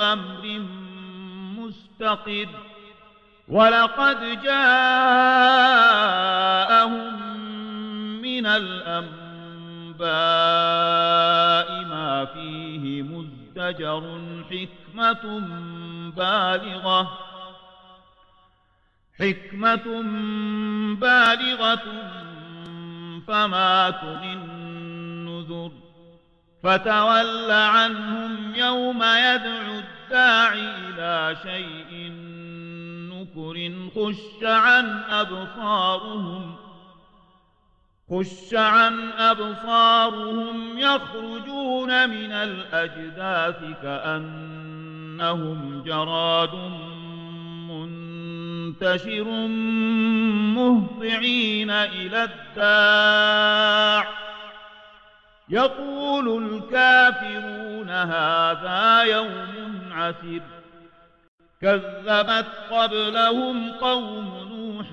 أمر مستقر ولقد جاءهم من الأنباء ما فيه مزدجر حكمة بالغة حكمة بالغة فما تغن النذر فتول عنهم يوم يدعو الداعي إلى شيء نكر خش عن أبصارهم خش عن أبصارهم يخرجون من الأجداث كأنهم جراد منتشر مهطعين إلى الداع. يقول الكافرون هذا يوم عسر كذبت قبلهم قوم نوح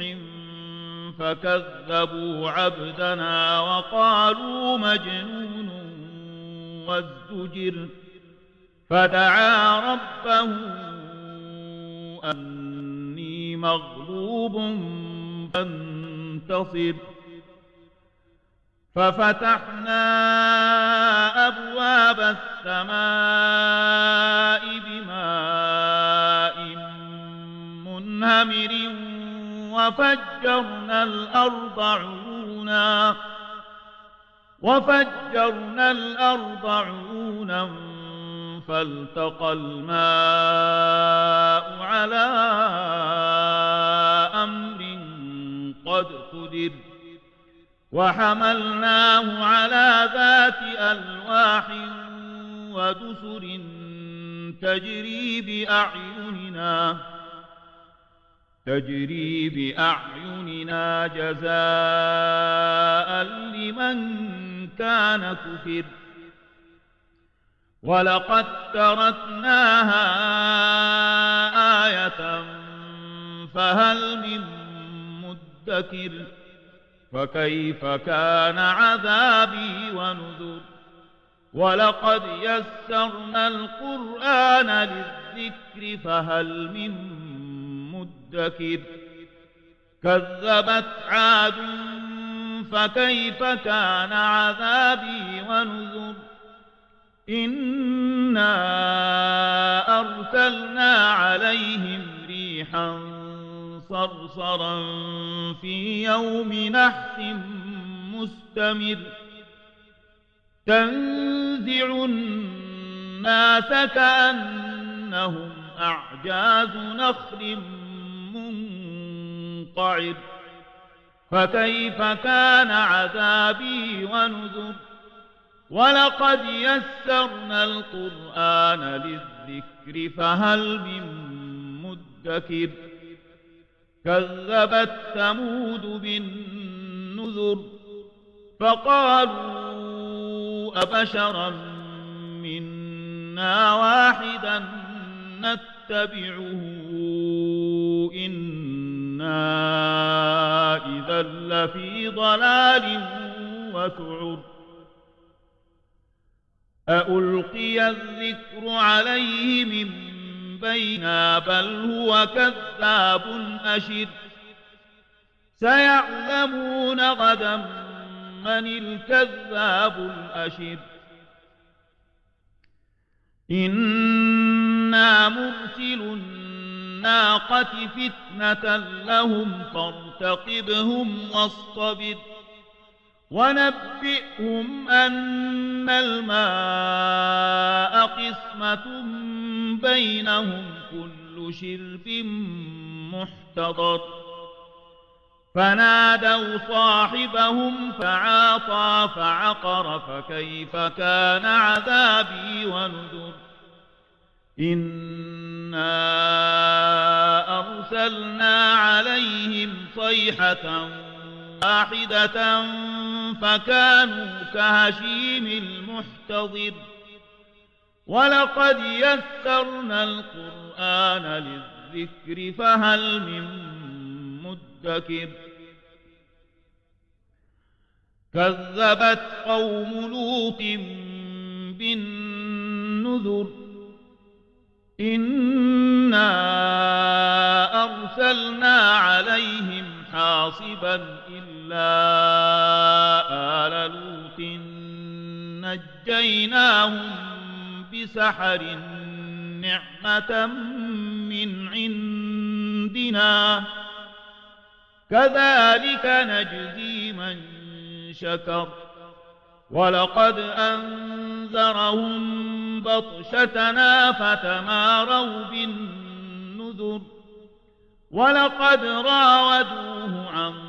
فكذبوا عبدنا وقالوا مجنون وازدجر. فدعا ربه أني مغلوب فانتصر. ففتحنا أبواب السماء بماء منهمر وفجرنا الأرض عيونا وفجرنا الأرض عيونا فالتقى الماء على وحملناه على ذات ألواح ودسر تجري بأعيننا تجري بأعيننا جزاء لمن كان كفر. ولقد تركناها آية فهل من مدكر؟ فكيف كان عذابي ونذر؟ ولقد يسرنا القرآن للذكر فهل من مدكر؟ كذبت عاد فكيف كان عذابي ونذر؟ إنا أرسلنا عليهم ريحا صرصرا في يوم نحس مستمر. تنزع الناس كأنهم أعجاز نخل منقعر. فكيف كان عذابي ونذر؟ ولقد يسرنا القرآن للذكر فهل من مدكر؟ كذبت ثمود بالنذر فقالوا أبشرا منا واحدا نتبعه إنا إذا لفي ضلال وسعر أألقي الذكر عليه من بينا بل هو كذاب أشر. سيعلمون غدا من الكذاب الأشر. إنا مرسل الناقة فتنة لهم فارتقبهم واصطبر. ونبئهم أن الماء قسمة بينهم كل شرب محتضر. فنادوا صاحبهم فعاطى فعقر فكيف كان عذابي ونذر. إنا أرسلنا عليهم صيحة واحدة فكانوا كهشيم المحتضر. ولقد يسرنا القرآن للذكر فهل من مدكر؟ كذبت قوم لوط بالنذر إنا أرسلنا عليهم حاصبا إلا آل لوط نجيناهم بسحر نعمة من عندنا. كذلك نجزي من شكر. ولقد أنذرهم بطشتنا فتماروا بالنذر. ولقد راودوه عن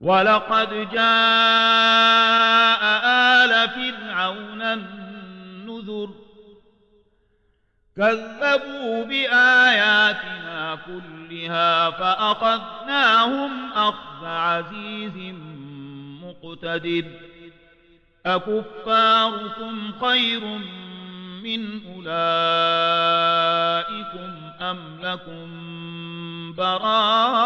ولقد جاء آل فرعون النذر كذبوا بآياتنا كلها فأخذناهم أخذ عزيز مقتدر أكفاركم خير من أولئكم أم لكم براءة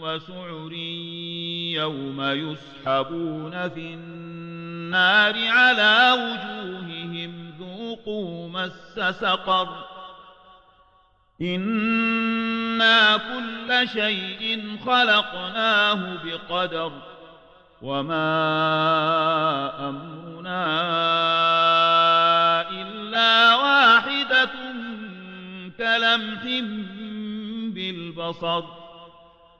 وسعر يوم يسحبون في النار على وجوههم ذوقوا مس سقر. إنا كل شيء خلقناه بقدر وما أمرنا إلا واحدة كلمح بالبصر.